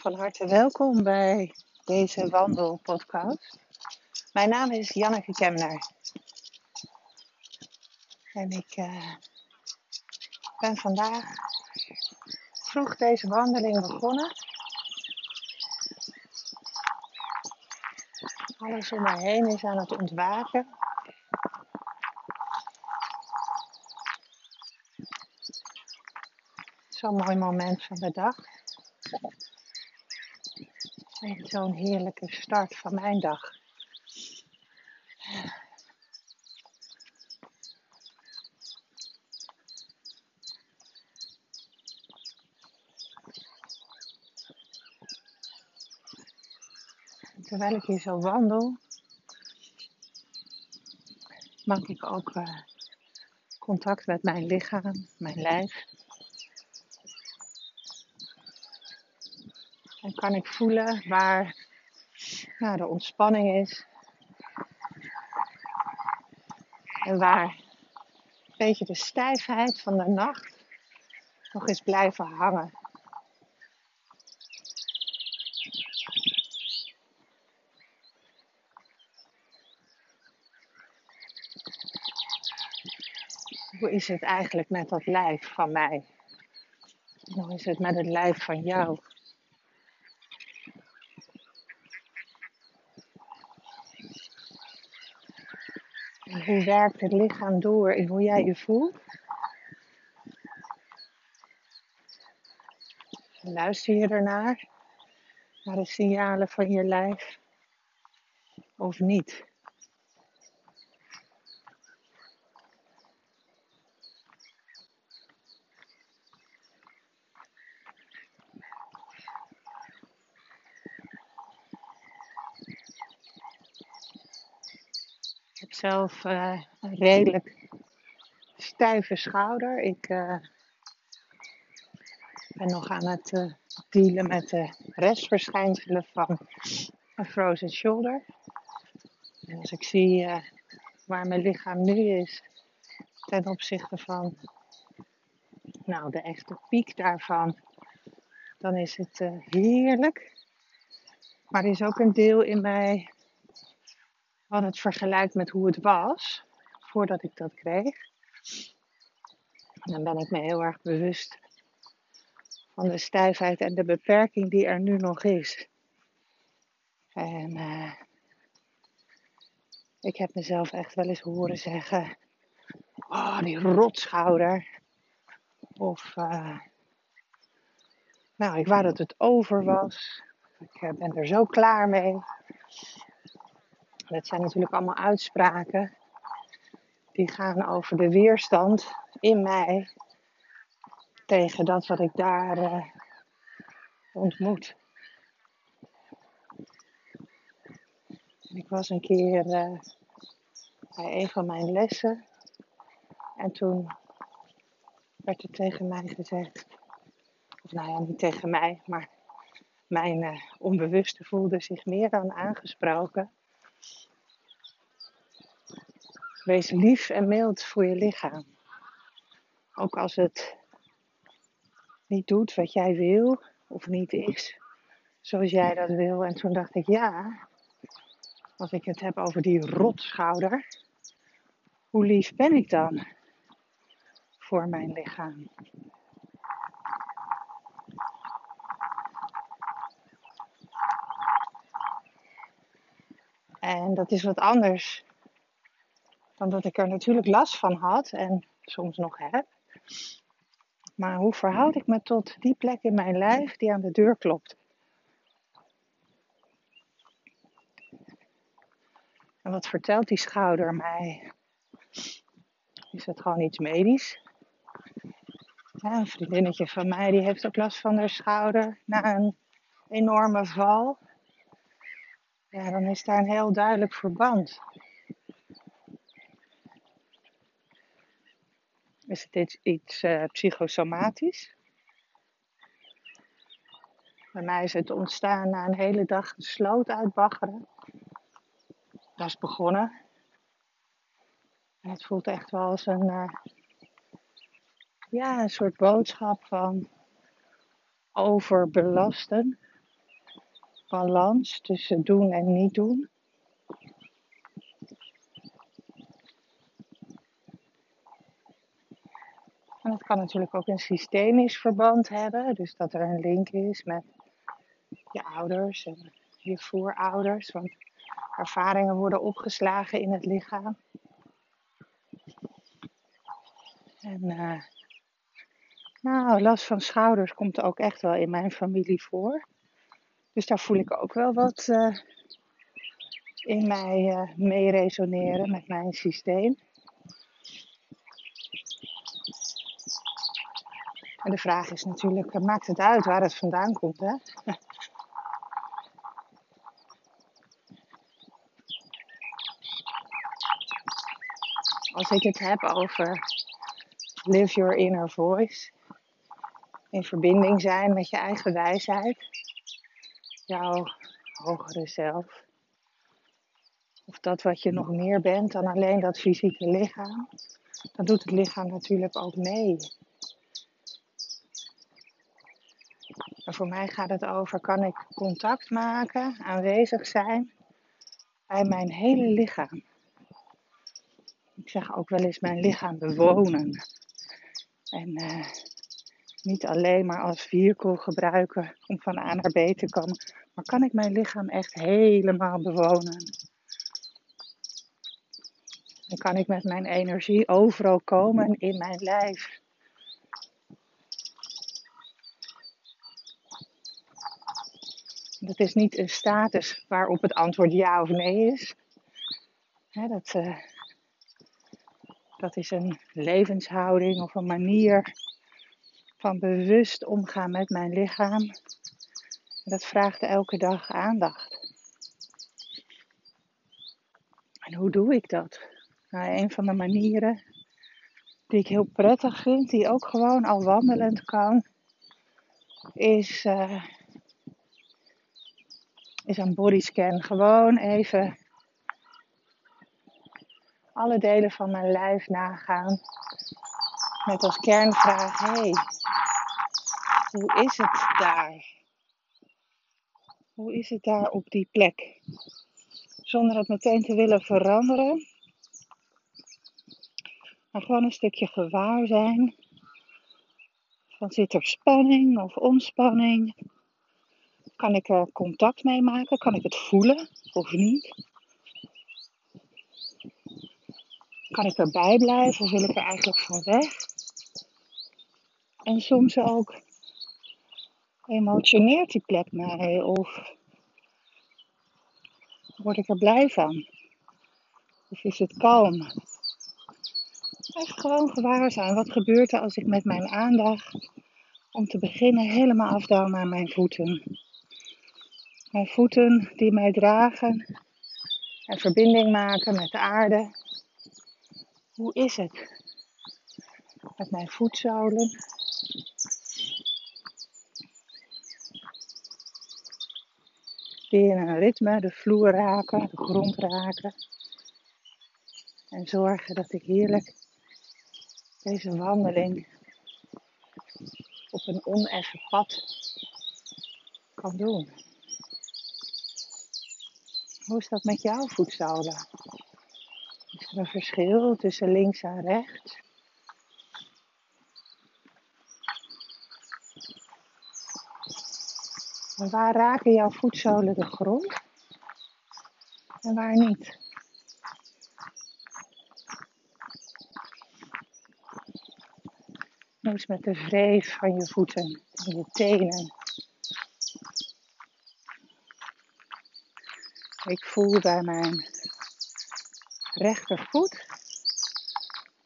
Van harte welkom bij deze wandelpodcast. Mijn naam is Janneke Kemner. En ik uh, ben vandaag vroeg deze wandeling begonnen. Alles om mij heen is aan het ontwaken. Zo'n mooi moment van de dag. Zo'n heerlijke start van mijn dag. Terwijl ik hier zo wandel, maak ik ook uh, contact met mijn lichaam, mijn lijf. Kan ik voelen waar nou, de ontspanning is. En waar een beetje de stijfheid van de nacht nog eens blijven hangen. Hoe is het eigenlijk met dat lijf van mij? Hoe is het met het lijf van jou? Hoe werkt het lichaam door in hoe jij je voelt? Luister je ernaar? Naar de signalen van je lijf? Of niet? Zelf uh, een redelijk stijve schouder. Ik uh, ben nog aan het uh, dealen met de restverschijnselen van een frozen shoulder. En als ik zie waar mijn lichaam nu is ten opzichte van nou, de echte piek daarvan, dan is het heerlijk. Maar is ook een deel in mij wat het vergelijkt met hoe het was voordat ik dat kreeg. dan ben ik me heel erg bewust van de stijfheid en de beperking die er nu nog is. En uh, ik heb mezelf echt wel eens horen zeggen: Oh, die rotschouder. Of, uh, nou, ik wou dat het over was. Ik eh, ben er zo klaar mee. Dat zijn natuurlijk allemaal uitspraken die gaan over de weerstand in mij tegen dat wat ik daar uh, ontmoet. Ik was een keer uh, bij een van mijn lessen en toen werd er tegen mij gezegd, of nou ja, niet tegen mij, maar mijn uh, onbewuste voelde zich meer dan aangesproken Wees lief en mild voor je lichaam. Ook als het niet doet wat jij wil of niet is zoals jij dat wil. En toen dacht ik, ja, als ik het heb over die rotschouder, hoe lief ben ik dan voor mijn lichaam? En dat is wat anders dan dat ik er natuurlijk last van had en soms nog heb. Maar hoe verhoud ik me tot die plek in mijn lijf die aan de deur klopt? En wat vertelt die schouder mij? Is het gewoon iets medisch? Ja, een vriendinnetje van mij die heeft ook last van haar schouder na een enorme val. Ja, dan is daar een heel duidelijk verband. Is het iets, uh, psychosomatisch? Bij mij is het ontstaan na een hele dag de sloot uitbaggeren. Dat is begonnen. En het voelt echt wel als een, uh, ja, een soort boodschap van overbelasten. balans tussen doen en niet doen. Dat kan natuurlijk ook een systemisch verband hebben, dus dat er een link is met je ouders en je voorouders, want ervaringen worden opgeslagen in het lichaam. En uh, nou, last van schouders komt ook echt wel in mijn familie voor. Dus daar voel ik ook wel wat uh, in mij uh, mee resoneren met mijn systeem. En de vraag is natuurlijk, maakt het uit waar het vandaan komt, hè? Als ik het heb over live your inner voice, in verbinding zijn met je eigen wijsheid, jouw hogere zelf, of dat wat je nog meer bent dan alleen dat fysieke lichaam, dan doet het lichaam natuurlijk ook mee. En voor mij gaat het over, kan ik contact maken, aanwezig zijn bij mijn hele lichaam. Ik zeg ook wel eens mijn lichaam bewonen. En uh, niet alleen maar als vehicle gebruiken om van A naar B te komen, maar kan ik mijn lichaam echt helemaal bewonen. Dan kan ik met mijn energie overal komen in mijn lijf. Dat is niet een status waarop het antwoord ja of nee is. dat, uh, dat is een levenshouding of een manier van bewust omgaan met mijn lichaam. Dat vraagt elke dag aandacht. En hoe doe ik dat? Nou, een van de manieren die ik heel prettig vind, die ook gewoon al wandelend kan, is, uh, is een bodyscan. Gewoon even alle delen van mijn lijf nagaan. Met als kernvraag: hey, hoe is het daar? Hoe is het daar op die plek? Zonder het meteen te willen veranderen. Maar gewoon een stukje gewaar zijn. Van zit er spanning of ontspanning? Kan ik er contact mee maken? Kan ik het voelen of niet? Kan ik erbij blijven of wil ik er eigenlijk van weg? En soms ook emotioneert die plek mij of word ik er blij van? Of is het kalm? Even gewoon gewaar zijn. Wat gebeurt er als ik met mijn aandacht, om te beginnen, helemaal afdaal naar mijn voeten? Mijn voeten die mij dragen en verbinding maken met de aarde. Hoe is het met mijn voetzolen? Die in een ritme de vloer raken, de grond raken. En zorgen dat ik heerlijk deze wandeling op een oneffen pad kan doen. Hoe is dat met jouw voetzolen? Is er een verschil tussen links en rechts? En waar raken jouw voetzolen de grond? En waar niet? Hoe is met de wreef van je voeten en je tenen? Ik voel bij mijn rechtervoet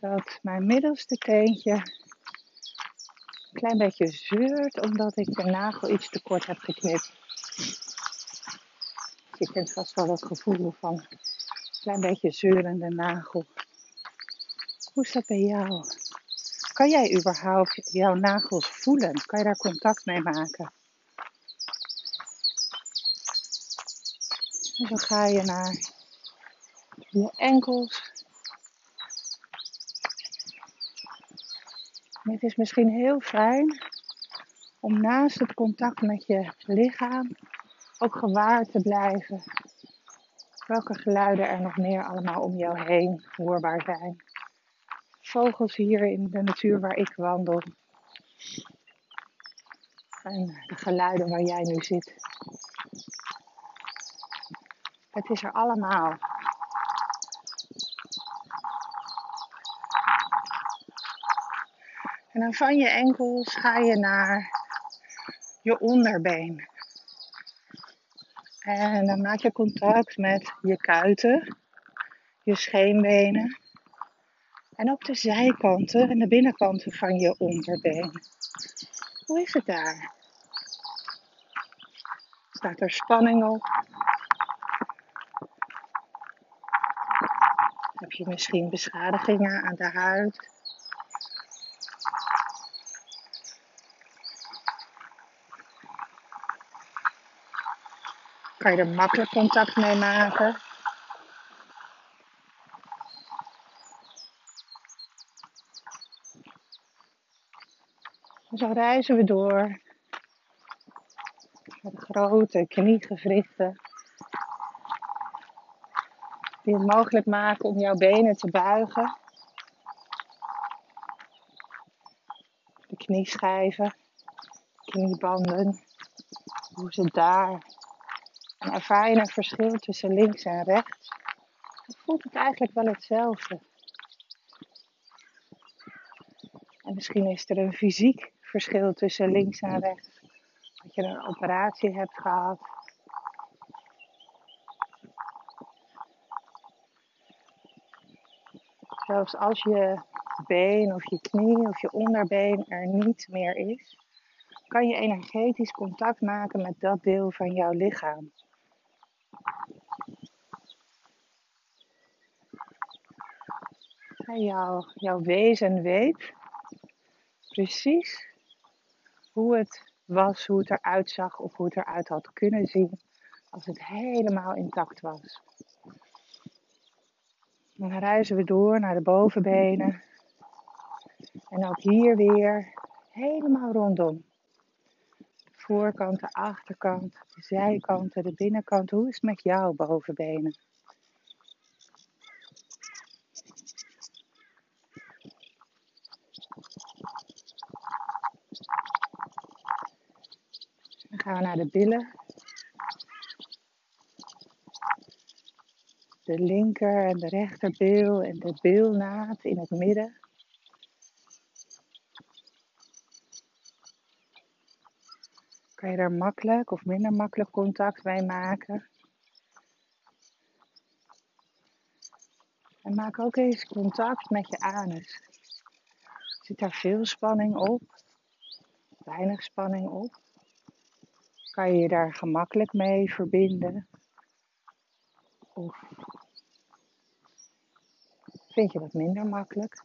dat mijn middelste teentje een klein beetje zeurt omdat ik de nagel iets te kort heb geknipt. Je kent vast wel dat gevoel van een klein beetje zeurende nagel. Hoe is dat bij jou? Kan jij überhaupt jouw nagels voelen? Kan je daar contact mee maken? En dan ga je naar je enkels. het is misschien heel fijn om naast het contact met je lichaam ook gewaar te blijven welke geluiden er nog meer allemaal om jou heen hoorbaar zijn. Vogels hier in de natuur waar ik wandel. En de geluiden waar jij nu zit. Het is er allemaal. En dan van je enkels ga je naar je onderbeen. En dan maak je contact met je kuiten, je scheenbenen en ook de zijkanten en de binnenkanten van je onderbeen. Hoe is het daar? Staat er spanning op? Je misschien beschadigingen aan de huid? Kan je er makkelijk contact mee maken? zo reizen we door met grote kniegewrichten die het mogelijk maken om jouw benen te buigen. De knieschijven, kniebanden, hoe ze daar. En ervaar je een verschil tussen links en rechts? Dan voelt het eigenlijk wel hetzelfde. En misschien is er een fysiek verschil tussen links en rechts. Dat je een operatie hebt gehad. Zelfs als je been of je knie of je onderbeen er niet meer is, kan je energetisch contact maken met dat deel van jouw lichaam. En jouw, jouw wezen weet precies hoe het was, hoe het eruit zag of hoe het eruit had kunnen zien als het helemaal intact was. Dan reizen we door naar de bovenbenen. En ook hier weer helemaal rondom. De voorkant, de achterkant, de zijkanten, de binnenkant. Hoe is het met jouw bovenbenen? gaan we naar de billen. De linker en de rechterbil en de bilnaad in het midden. Kan je daar makkelijk of minder makkelijk contact mee maken. En maak ook eens contact met je anus. Zit daar veel spanning op? Weinig spanning op? Kan je je daar gemakkelijk mee verbinden? Of vind je dat minder makkelijk?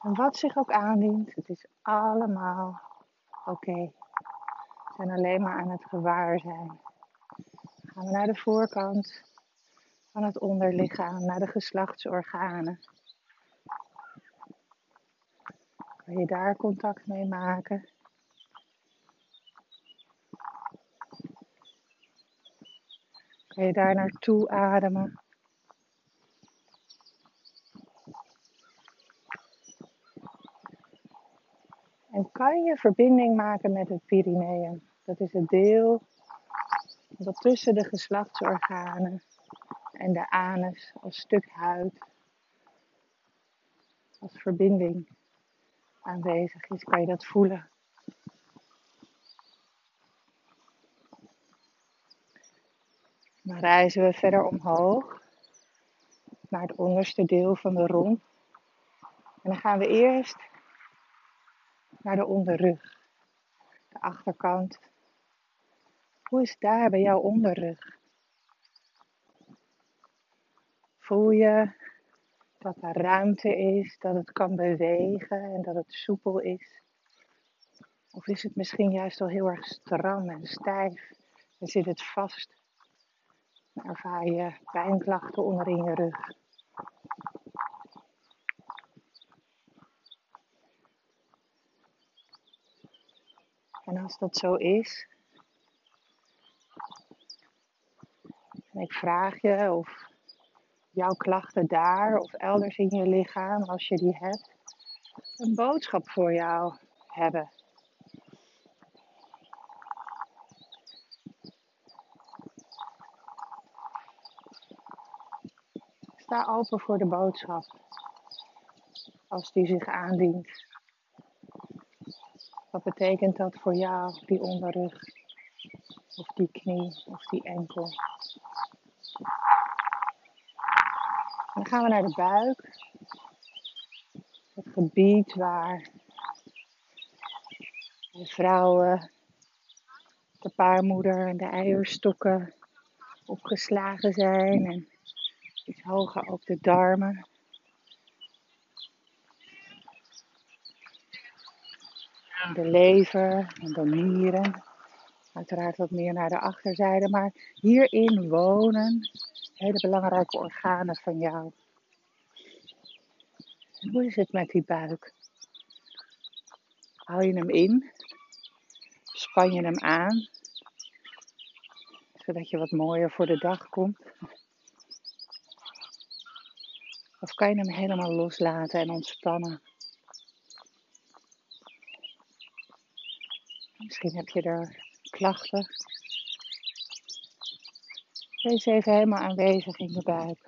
En wat zich ook aandient, het is allemaal oké. We zijn alleen maar aan het gewaar zijn. Dan gaan we naar de voorkant van het onderlichaam, naar de geslachtsorganen. Kan je daar contact mee maken? Kan je daar naartoe ademen? En kan je verbinding maken met het perineum? Dat is het deel dat tussen de geslachtsorganen en de anus als stuk huid, als verbinding aanwezig is, kan je dat voelen. Dan reizen we verder omhoog naar het onderste deel van de romp. En dan gaan we eerst naar de onderrug, de achterkant. Hoe is het daar bij jouw onderrug? Voel je dat er ruimte is, dat het kan bewegen en dat het soepel is? Of is het misschien juist al heel erg stram en stijf en zit het vast? ervaar je pijnklachten onderin je rug. En als dat zo is, en ik vraag je of jouw klachten daar of elders in je lichaam, als je die hebt, een boodschap voor jou hebben. Sta open voor de boodschap als die zich aandient. Wat betekent dat voor jou, die onderrug, of die knie, of die enkel? Dan gaan we naar de buik. Het gebied waar de vrouwen, de paarmoeder en de eierstokken opgeslagen zijn. En iets hoger ook de darmen. de lever en de nieren. Uiteraard wat meer naar de achterzijde, maar hierin wonen hele belangrijke organen van jou. hoe is het met die buik? Hou je hem in? Span je hem aan? Zodat je wat mooier voor de dag komt? Of kan je hem helemaal loslaten en ontspannen? Misschien heb je er klachten. Wees even helemaal aanwezig in je buik.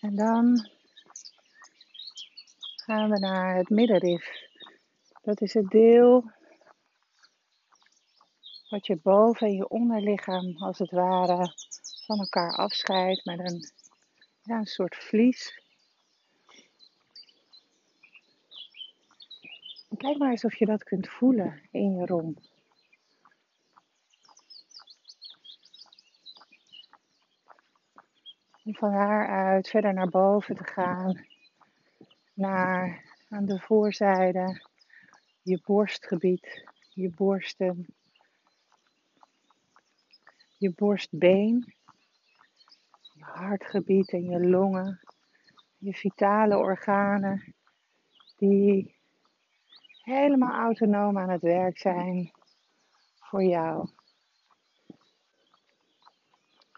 En dan gaan we naar het middenrif. Dat is het deel wat je boven en je onderlichaam als het ware van elkaar afscheidt met een ja, een soort vlies. kijk maar eens of je dat kunt voelen in je romp. Om van daaruit verder naar boven te gaan, naar aan de voorzijde, je borstgebied, je borsten, je borstbeen hartgebied en je longen, je vitale organen, die helemaal autonoom aan het werk zijn voor jou.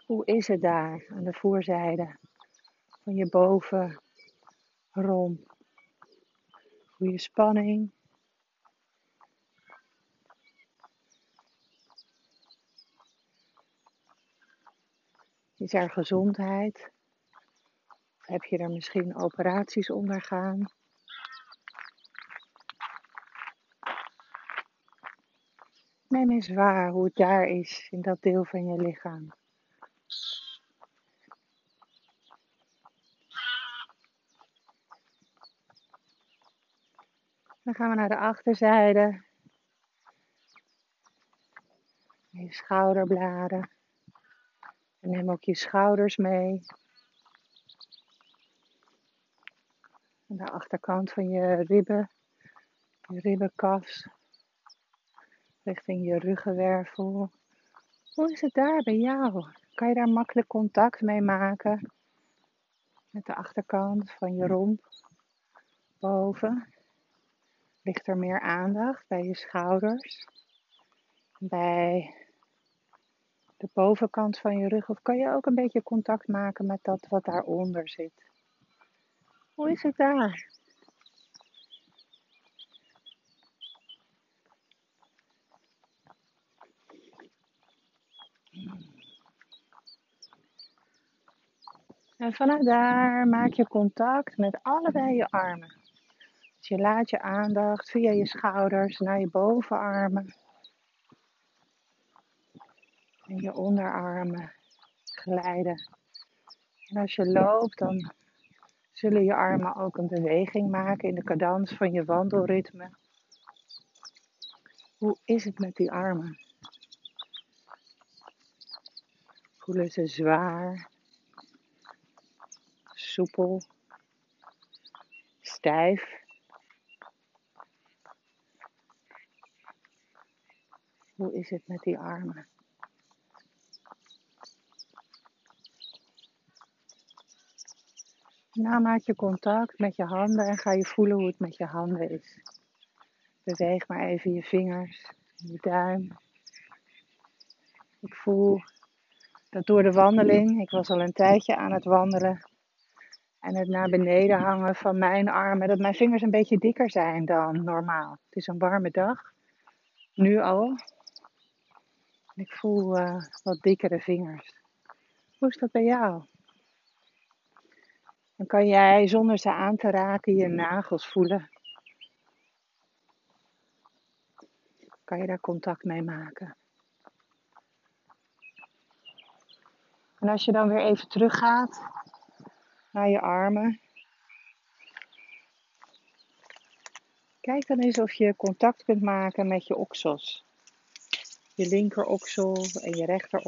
Hoe is het daar aan de voorzijde van je bovenrom? Voel je spanning? Is er gezondheid? Heb je er misschien operaties ondergaan? Neem eens waar hoe het daar is in dat deel van je lichaam. Dan gaan we naar de achterzijde. Je schouderbladen. En neem ook je schouders mee. Aan de achterkant van je ribben, je ribbenkas, richting je ruggenwervel. Hoe is het daar bij jou? Kan je daar makkelijk contact mee maken? Met de achterkant van je romp, boven. Ligt er meer aandacht bij je schouders, bij de bovenkant van je rug? Of kan je ook een beetje contact maken met dat wat daaronder zit? Hoe is het daar? En vanuit daar maak je contact met allebei je armen. Dus je laat je aandacht via je schouders naar je bovenarmen en je onderarmen glijden. En als je loopt, dan zullen je armen ook een beweging maken in de cadans van je wandelritme. Hoe is het met die armen? Voelen ze zwaar, soepel, stijf? Hoe is het met die armen? Nou maak je contact met je handen en ga je voelen hoe het met je handen is. Beweeg maar even je vingers, je duim. Ik voel dat door de wandeling, ik was al een tijdje aan het wandelen, en het naar beneden hangen van mijn armen, dat mijn vingers een beetje dikker zijn dan normaal. Het is een warme dag, nu al. Ik voel uh, wat dikkere vingers. Hoe is dat bij jou? Dan kan jij zonder ze aan te raken je nagels voelen. Kan je daar contact mee maken? En als je dan weer even teruggaat naar je armen. Kijk dan eens of je contact kunt maken met je oksels. Je linker oksel en je rechter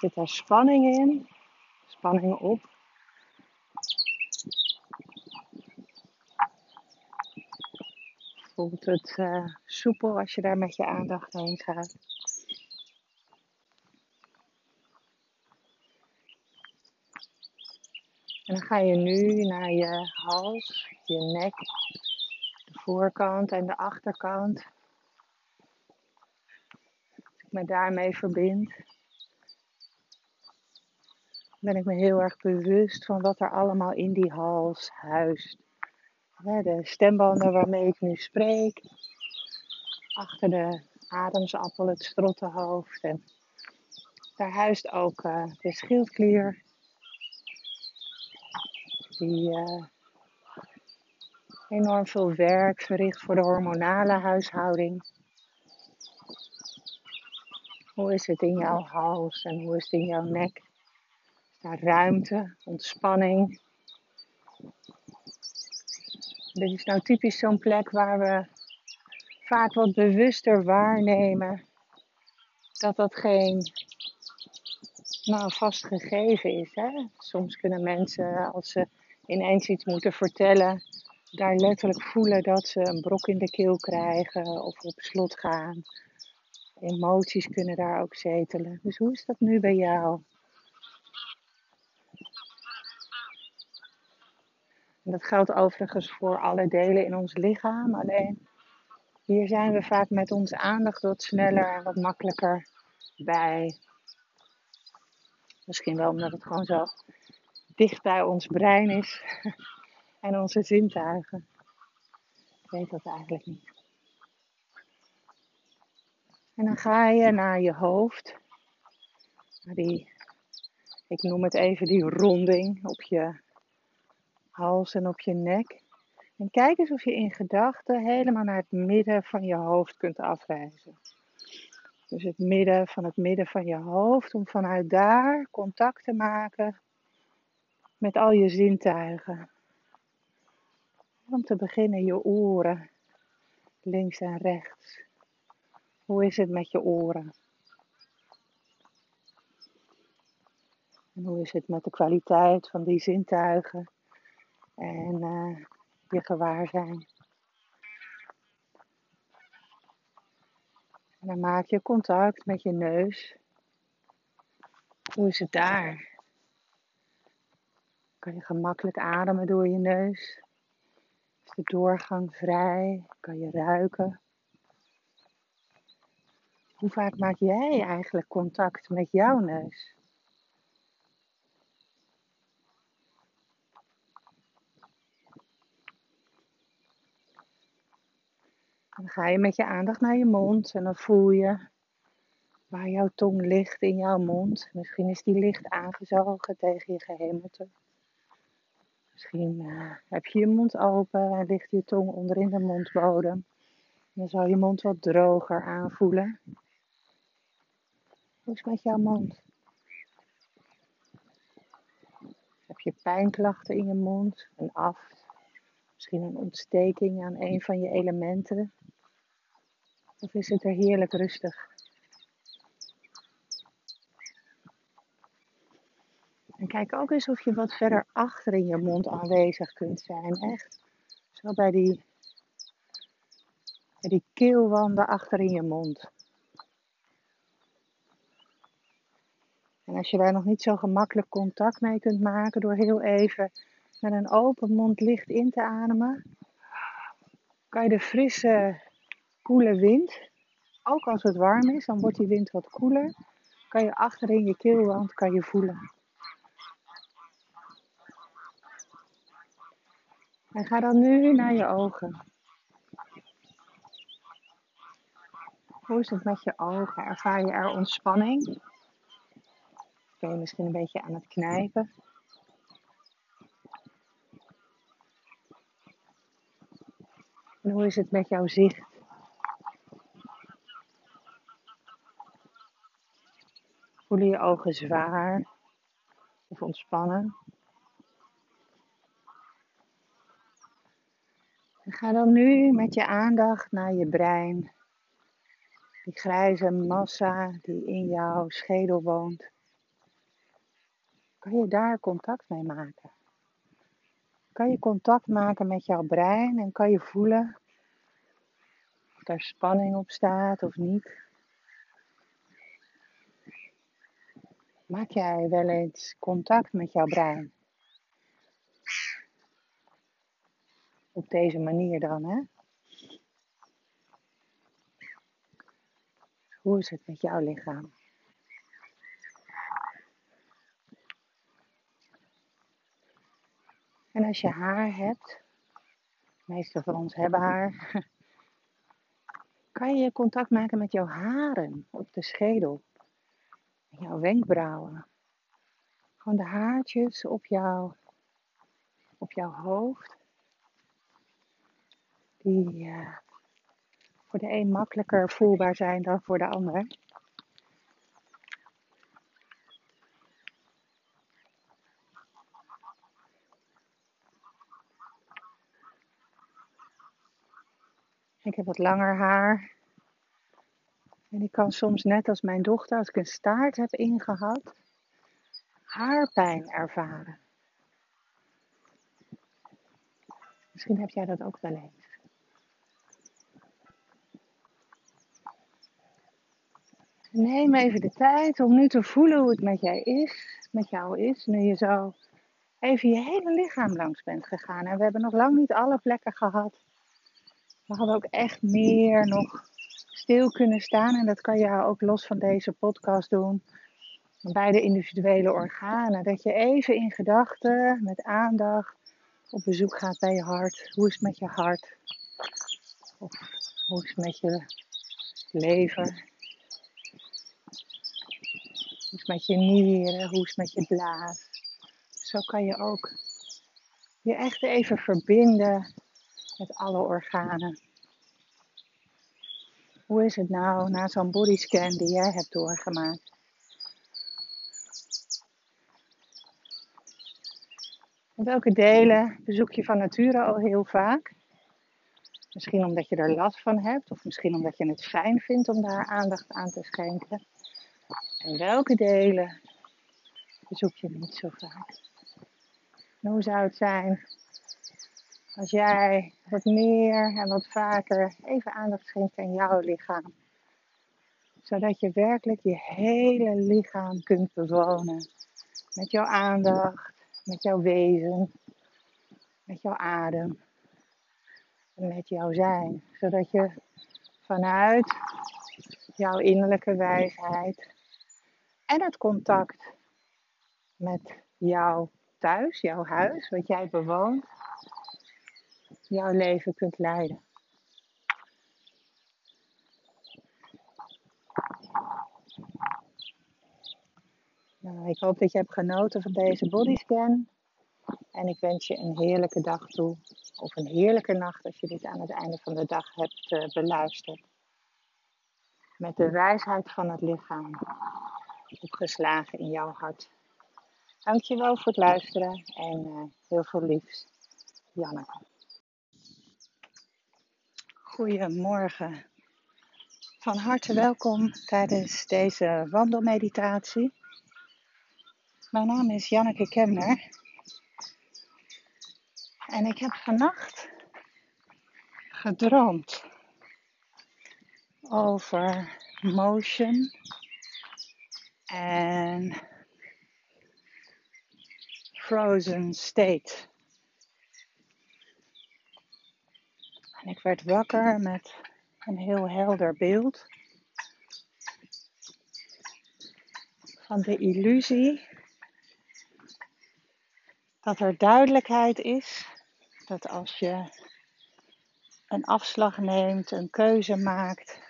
Zit daar spanning in? Spanning op. voelt het uh, soepel als je daar met je aandacht heen gaat. En dan ga je nu naar je hals, je nek, de voorkant en de achterkant. Als ik me daarmee verbind, ben ik me heel erg bewust van wat er allemaal in die hals huist de stembanden waarmee ik nu spreek. Achter de ademsappel, het strottenhoofd. En daar huist ook uh, de schildklier. Die uh, enorm veel werk verricht voor de hormonale huishouding. Hoe is het in jouw hals en hoe is het in jouw nek? Is daar ruimte, ontspanning? Dit is nou typisch zo'n plek waar we vaak wat bewuster waarnemen dat dat geen nou, vast gegeven is. Hè? Soms kunnen mensen, als ze ineens iets moeten vertellen, daar letterlijk voelen dat ze een brok in de keel krijgen of op slot gaan. Emoties kunnen daar ook zetelen. Dus hoe is dat nu bij jou? Dat geldt overigens voor alle delen in ons lichaam. Alleen hier zijn we vaak met onze aandacht wat sneller en wat makkelijker bij. Misschien wel omdat het gewoon zo dicht bij ons brein is en onze zintuigen. Ik weet dat eigenlijk niet. En dan ga je naar je hoofd. Naar die, ik noem het even die ronding op je hals en op je nek. En kijk eens of je in gedachten helemaal naar het midden van je hoofd kunt afreizen. Dus het midden van het midden van je hoofd, om vanuit daar contact te maken met al je zintuigen. Om te beginnen je oren, links en rechts. Hoe is het met je oren? En hoe is het met de kwaliteit van die zintuigen en uh, je gewaar zijn. En dan maak je contact met je neus. Hoe is het daar? Kan je gemakkelijk ademen door je neus? Is de doorgang vrij? Kan je ruiken? Hoe vaak maak jij eigenlijk contact met jouw neus? Dan ga je met je aandacht naar je mond en dan voel je waar jouw tong ligt in jouw mond. Misschien is die licht aangezogen tegen je gehemelte. Misschien uh, heb je je mond open en ligt je tong onderin de mondbodem. Dan zal je mond wat droger aanvoelen. Hoe is het met jouw mond? Heb je pijnklachten in je mond, een aft, misschien een ontsteking aan een van je elementen? Of is het er heerlijk rustig? En kijk ook eens of je wat verder achter in je mond aanwezig kunt zijn. Echt. Zo bij die die keelwanden achter in je mond. En als je daar nog niet zo gemakkelijk contact mee kunt maken door heel even met een open mond licht in te ademen, kan je de frisse, koele wind, ook als het warm is, dan wordt die wind wat koeler, kan je achterin je keelwand kan je voelen. En ga dan nu naar je ogen. Hoe is het met je ogen? Ervaar je er ontspanning? Ben je misschien een beetje aan het knijpen? En hoe is het met jouw zicht? Voelen je ogen zwaar of ontspannen? En ga dan nu met je aandacht naar je brein. Die grijze massa die in jouw schedel woont. Kan je daar contact mee maken? Kan je contact maken met jouw brein en kan je voelen of daar spanning op staat of niet? Maak jij wel eens contact met jouw brein? Op deze manier dan, hè? Hoe is het met jouw lichaam? En als je haar hebt, de meeste van ons hebben haar, kan je contact maken met jouw haren op de schedel, jouw wenkbrauwen. Gewoon de haartjes op, jou, op jouw hoofd, die uh, voor de een makkelijker voelbaar zijn dan voor de ander. Ik heb wat langer haar. En ik kan soms net als mijn dochter, als ik een staart heb ingehad, haarpijn ervaren. Misschien heb jij dat ook wel eens. Neem even de tijd om nu te voelen hoe het met jij is, met jou is, nu je zo even je hele lichaam langs bent gegaan. En we hebben nog lang niet alle plekken gehad we hadden ook echt meer nog stil kunnen staan. En dat kan je ook los van deze podcast doen. Bij de individuele organen. Dat je even in gedachten, met aandacht, op bezoek gaat bij je hart. Hoe is het met je hart? Of hoe is het met je lever? Hoe is het met je nieren? Hoe is het met je blaas? Zo kan je ook je echt even verbinden met alle organen. Hoe is het nou na zo'n bodyscan die jij hebt doorgemaakt? Welke delen bezoek je van nature al heel vaak? Misschien omdat je er last van hebt, of misschien omdat je het fijn vindt om daar aandacht aan te schenken. En welke delen bezoek je niet zo vaak? En hoe zou het zijn als jij wat meer en wat vaker even aandacht schenkt aan jouw lichaam. Zodat je werkelijk je hele lichaam kunt bewonen. Met jouw aandacht, met jouw wezen, met jouw adem en met jouw zijn. Zodat je vanuit jouw innerlijke wijsheid en het contact met jouw thuis, jouw huis, wat jij bewoont, jouw leven kunt leiden. Nou, ik hoop dat je hebt genoten van deze bodyscan. En ik wens je een heerlijke dag toe. Of een heerlijke nacht als je dit aan het einde van de dag hebt uh, beluisterd. Met de wijsheid van het lichaam opgeslagen in jouw hart. Dankjewel voor het luisteren en uh, heel veel liefs. Janneke. Goedemorgen. Van harte welkom tijdens deze wandelmeditatie. Mijn naam is Janneke Kemner. En ik heb vannacht gedroomd. over motion en frozen state. Ik werd wakker met een heel helder beeld van de illusie dat er duidelijkheid is dat als je een afslag neemt, een keuze maakt,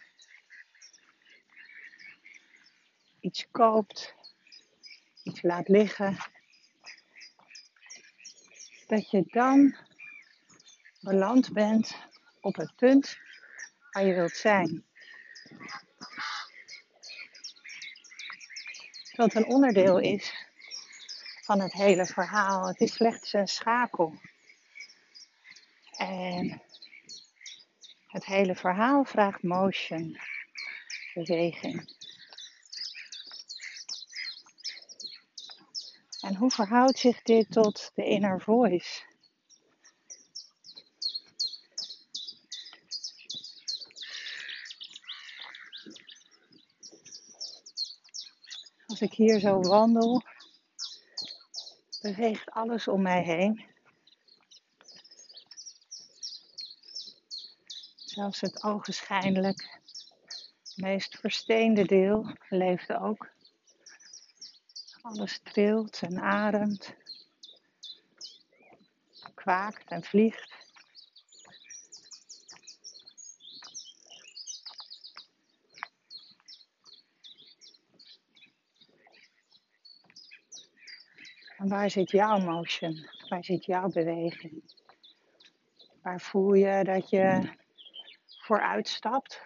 iets koopt, iets laat liggen, dat je dan beland bent op het punt waar je wilt zijn. Dat een onderdeel is van het hele verhaal. Het is slechts een schakel. En het hele verhaal vraagt motion, beweging. En hoe verhoudt zich dit tot de inner voice? Als ik hier zo wandel, beweegt alles om mij heen. Zelfs het ogenschijnlijk meest versteende deel leeft ook. Alles trilt en ademt, kwaakt en vliegt. En waar zit jouw motion? Waar zit jouw beweging? Waar voel je dat je vooruit stapt?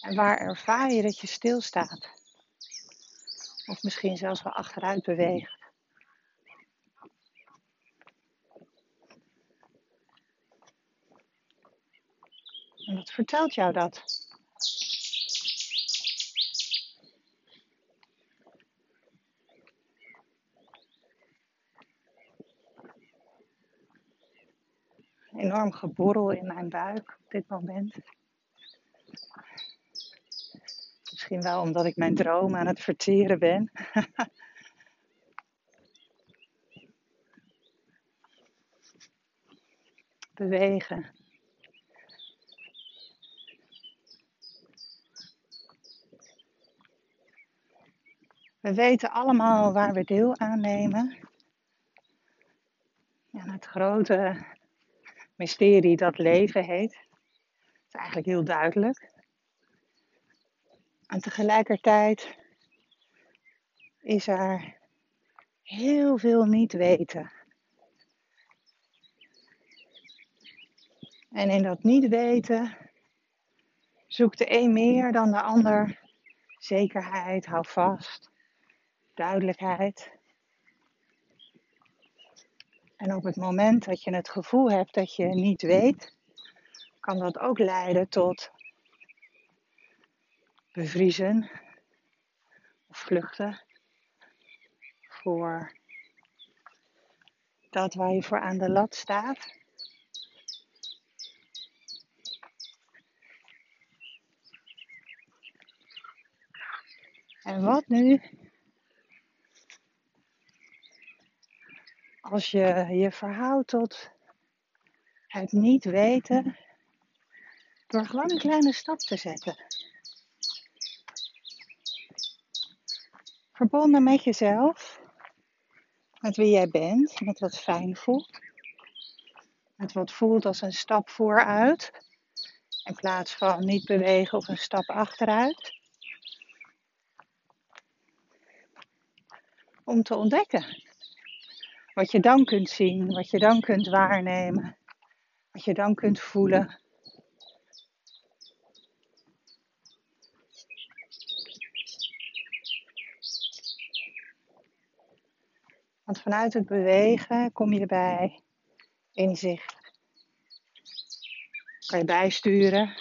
En waar ervaar je dat je stilstaat? Of misschien zelfs wel achteruit beweegt. En wat vertelt jou dat? Enorm geborrel in mijn buik op dit moment. Misschien wel omdat ik mijn droom aan het verteren ben. Bewegen. We weten allemaal waar we deel aan nemen. En het grote mysterie dat leven heet. Het is eigenlijk heel duidelijk. En tegelijkertijd is er heel veel niet weten. En in dat niet weten zoekt de een meer dan de ander zekerheid, hou vast, duidelijkheid. En op het moment dat je het gevoel hebt dat je niet weet, kan dat ook leiden tot bevriezen of vluchten voor dat waar je voor aan de lat staat. En wat nu als je je verhoudt tot het niet weten, door gewoon een kleine stap te zetten. Verbonden met jezelf, met wie jij bent, met wat fijn voelt, met wat voelt als een stap vooruit, in plaats van niet bewegen of een stap achteruit. Om te ontdekken wat je dan kunt zien, wat je dan kunt waarnemen, wat je dan kunt voelen. Want vanuit het bewegen kom je bij inzicht. Kan je bijsturen.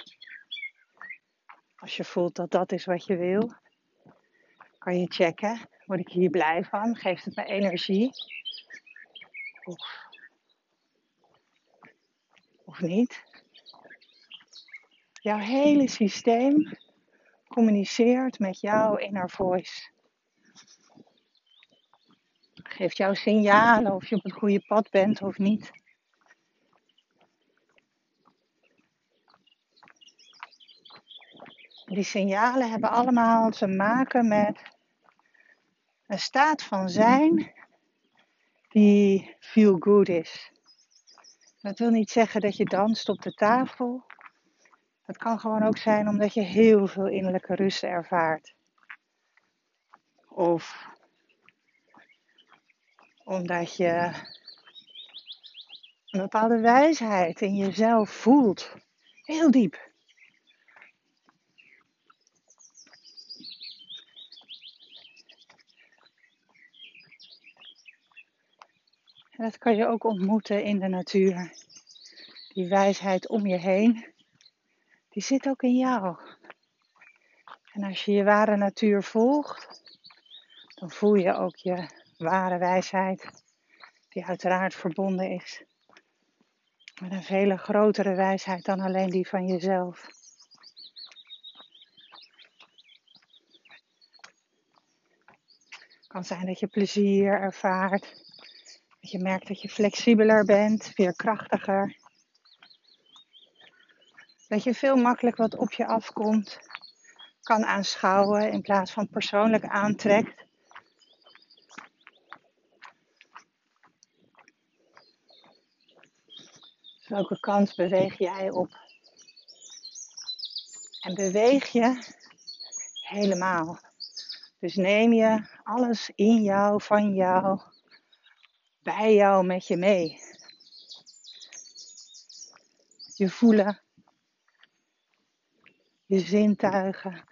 Als je voelt dat dat is wat je wil. Kan je checken. Word ik hier blij van? Geeft het me energie? Of, of niet. Jouw hele systeem communiceert met jouw inner voice. Geeft jou signalen of je op het goede pad bent of niet. Die signalen hebben allemaal te maken met een staat van zijn die feel good is. Dat wil niet zeggen dat je danst op de tafel. Het kan gewoon ook zijn omdat je heel veel innerlijke rust ervaart. Of omdat je een bepaalde wijsheid in jezelf voelt. Heel diep. En dat kan je ook ontmoeten in de natuur. Die wijsheid om je heen, die zit ook in jou. En als je je ware natuur volgt, dan voel je ook je ware wijsheid, die uiteraard verbonden is met een vele grotere wijsheid dan alleen die van jezelf. Het kan zijn dat je plezier ervaart, je merkt dat je flexibeler bent, veerkrachtiger. Dat je veel makkelijk wat op je afkomt kan aanschouwen in plaats van persoonlijk aantrekt. Dus welke kant beweeg jij op? En beweeg je helemaal. Dus neem je alles in jou, van jou, bij jou met je mee. Je voelen, je zintuigen,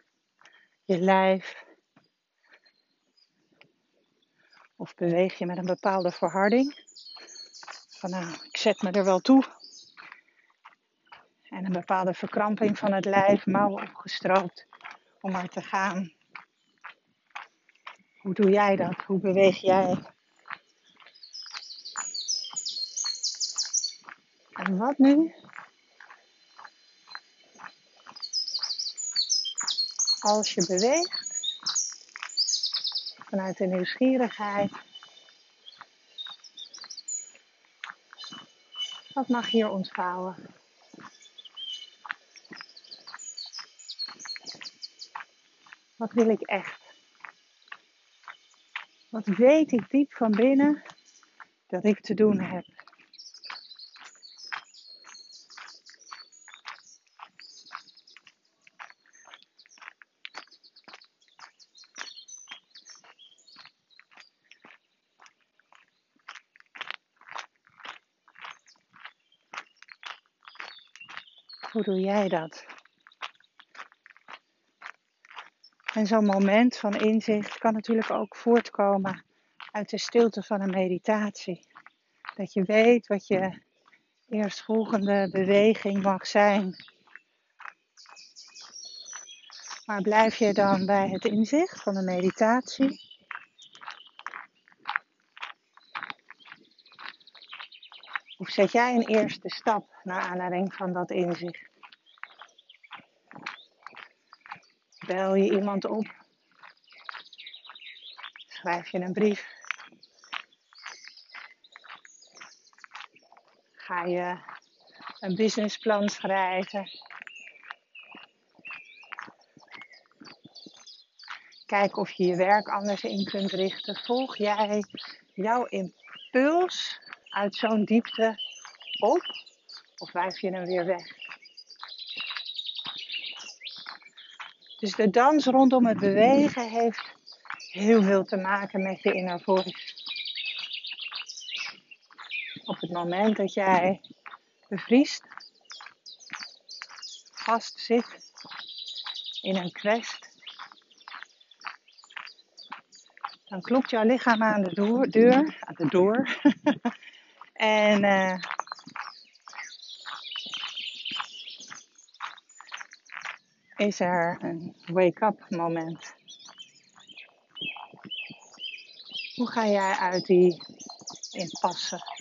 je lijf. Of beweeg je met een bepaalde verharding. Van nou, ik zet me er wel toe. En een bepaalde verkramping van het lijf, mouwen opgestroopt om maar te gaan. Hoe doe jij dat? Hoe beweeg jij? En wat nu? Als je beweegt vanuit de nieuwsgierigheid, wat mag hier ontvouwen? Wat wil ik echt? Wat weet ik diep van binnen dat ik te doen heb? Hoe doe jij dat? En zo'n moment van inzicht kan natuurlijk ook voortkomen uit de stilte van een meditatie. Dat je weet wat je eerstvolgende beweging mag zijn. Maar blijf je dan bij het inzicht van de meditatie? Of zet jij een eerste stap naar aanleiding van dat inzicht? Bel je iemand op? Schrijf je een brief? Ga je een businessplan schrijven? Kijk of je je werk anders in kunt richten. Volg jij jouw impuls uit zo'n diepte op of wijf je hem weer weg? Dus de dans rondom het bewegen heeft heel veel te maken met je inner voice. Op het moment dat jij bevriest, vast zit in een quest, dan klopt jouw lichaam aan de deur, aan de deur. en uh, is er een wake-up moment. Hoe ga jij uit die impasse?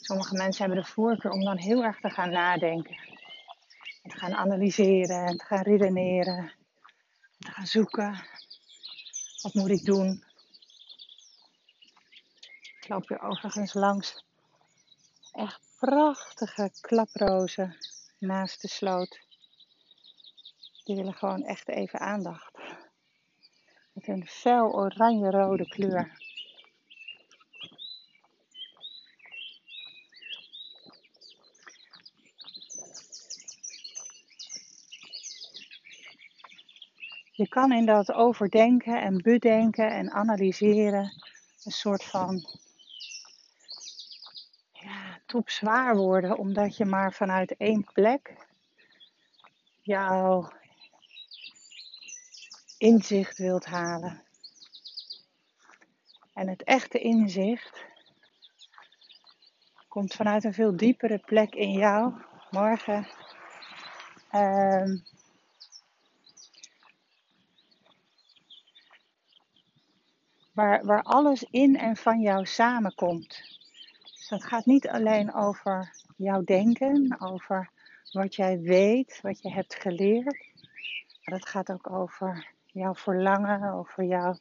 sommige mensen hebben de voorkeur om dan heel erg te gaan nadenken. En te gaan analyseren en te gaan redeneren. En te gaan zoeken. Wat moet ik doen? Ik loop hier overigens langs echt prachtige klaprozen naast de sloot. Die willen gewoon echt even aandacht. Met een fel oranje-rode kleur. Je kan in dat overdenken en bedenken en analyseren een soort van ja, zwaar worden, omdat je maar vanuit één plek jouw inzicht wilt halen. En het echte inzicht komt vanuit een veel diepere plek in jou. Morgen. Ehm, waar, waar alles in en van jou samenkomt. Dus dat gaat niet alleen over jouw denken, over wat jij weet, wat je hebt geleerd. Maar dat gaat ook over jouw verlangen, over jouw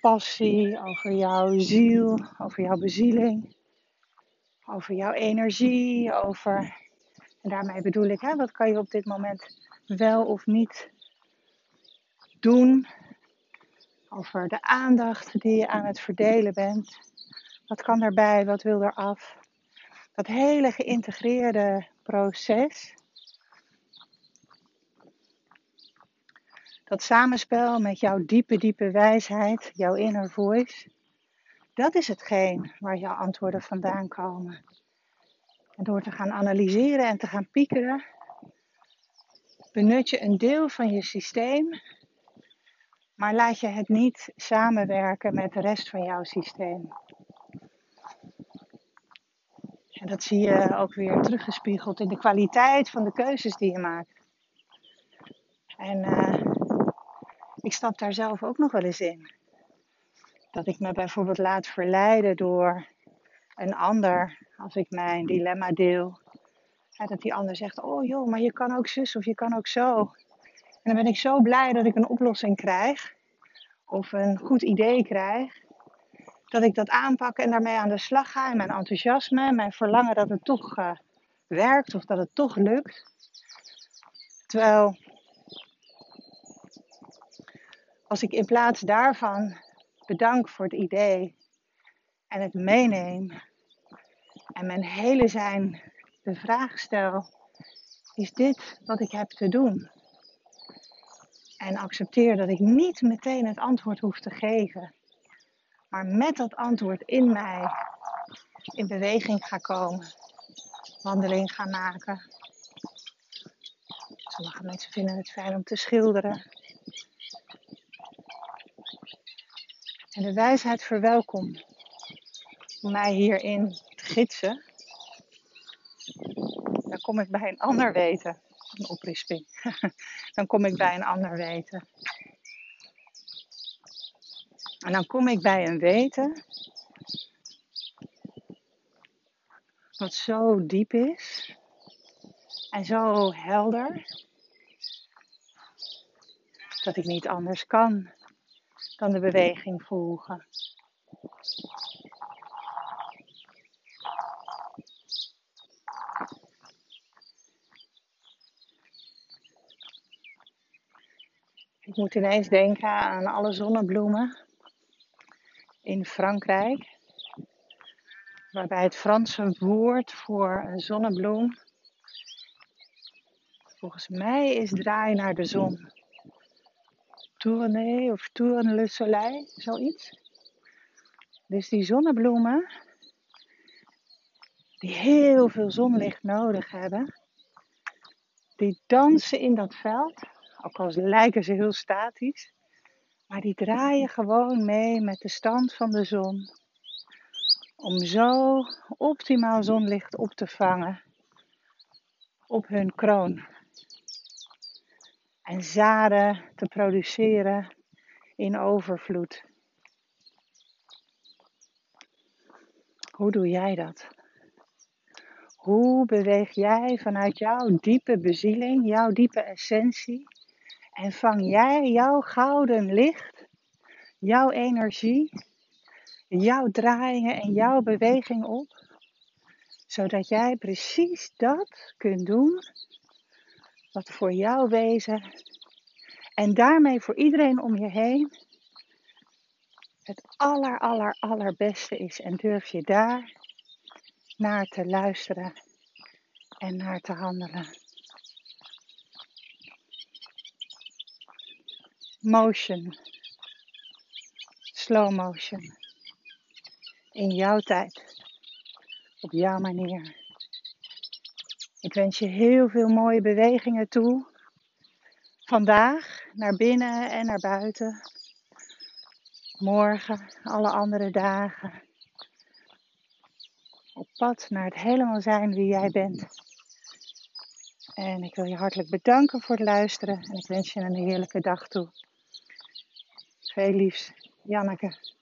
passie, over jouw ziel, over jouw bezieling, over jouw energie, over. En daarmee bedoel ik, hè, wat kan je op dit moment wel of niet doen? Over de aandacht die je aan het verdelen bent. Wat kan erbij, wat wil er af? Dat hele geïntegreerde proces Dat samenspel met jouw diepe, diepe wijsheid, jouw inner voice, dat is hetgeen waar jouw antwoorden vandaan komen. En door te gaan analyseren en te gaan piekeren, benut je een deel van je systeem, maar laat je het niet samenwerken met de rest van jouw systeem. En dat zie je ook weer teruggespiegeld in de kwaliteit van de keuzes die je maakt. En uh, ik stap daar zelf ook nog wel eens in. Dat ik me bijvoorbeeld laat verleiden door een ander als ik mijn dilemma deel. dat die ander zegt, oh joh, maar je kan ook zus of je kan ook zo. En dan ben ik zo blij dat ik een oplossing krijg. Of een goed idee krijg. Dat ik dat aanpak en daarmee aan de slag ga. En mijn enthousiasme, mijn verlangen dat het toch uh, werkt of dat het toch lukt. Terwijl als ik in plaats daarvan bedank voor het idee en het meeneem en mijn hele zijn de vraag stel: is dit wat ik heb te doen? En accepteer dat ik niet meteen het antwoord hoef te geven, maar met dat antwoord in mij in beweging ga komen, wandeling ga maken. Sommige mensen vinden het fijn om te schilderen. En de wijsheid verwelkom om mij hierin te gidsen. Dan kom ik bij een ander weten. Een oprisping. Dan kom ik bij een ander weten. En dan kom ik bij een weten wat zo diep is en zo helder dat ik niet anders kan dan de beweging volgen. Ik moet ineens denken aan alle zonnebloemen in Frankrijk. Waarbij het Franse woord voor een zonnebloem volgens mij is draai naar de zon tourner of tourne le soleil, zoiets. Dus die zonnebloemen, die heel veel zonlicht nodig hebben, die dansen in dat veld, ook al lijken ze heel statisch, maar die draaien gewoon mee met de stand van de zon. Om zo optimaal zonlicht op te vangen op hun kroon en zaden te produceren in overvloed. Hoe doe jij dat? Hoe beweeg jij vanuit jouw diepe bezieling, jouw diepe essentie? En vang jij jouw gouden licht, jouw energie, jouw draaiingen en jouw beweging op? Zodat jij precies dat kunt doen wat voor jouw wezen en daarmee voor iedereen om je heen het aller, aller, allerbeste is. En durf je daar naar te luisteren en naar te handelen. Motion. Slow motion. In jouw tijd. Op jouw manier. Ik wens je heel veel mooie bewegingen toe. Vandaag naar binnen en naar buiten. Morgen, alle andere dagen. Op pad naar het helemaal zijn wie jij bent. En ik wil je hartelijk bedanken voor het luisteren. En ik wens je een heerlijke dag toe. Veel liefs, Janneke.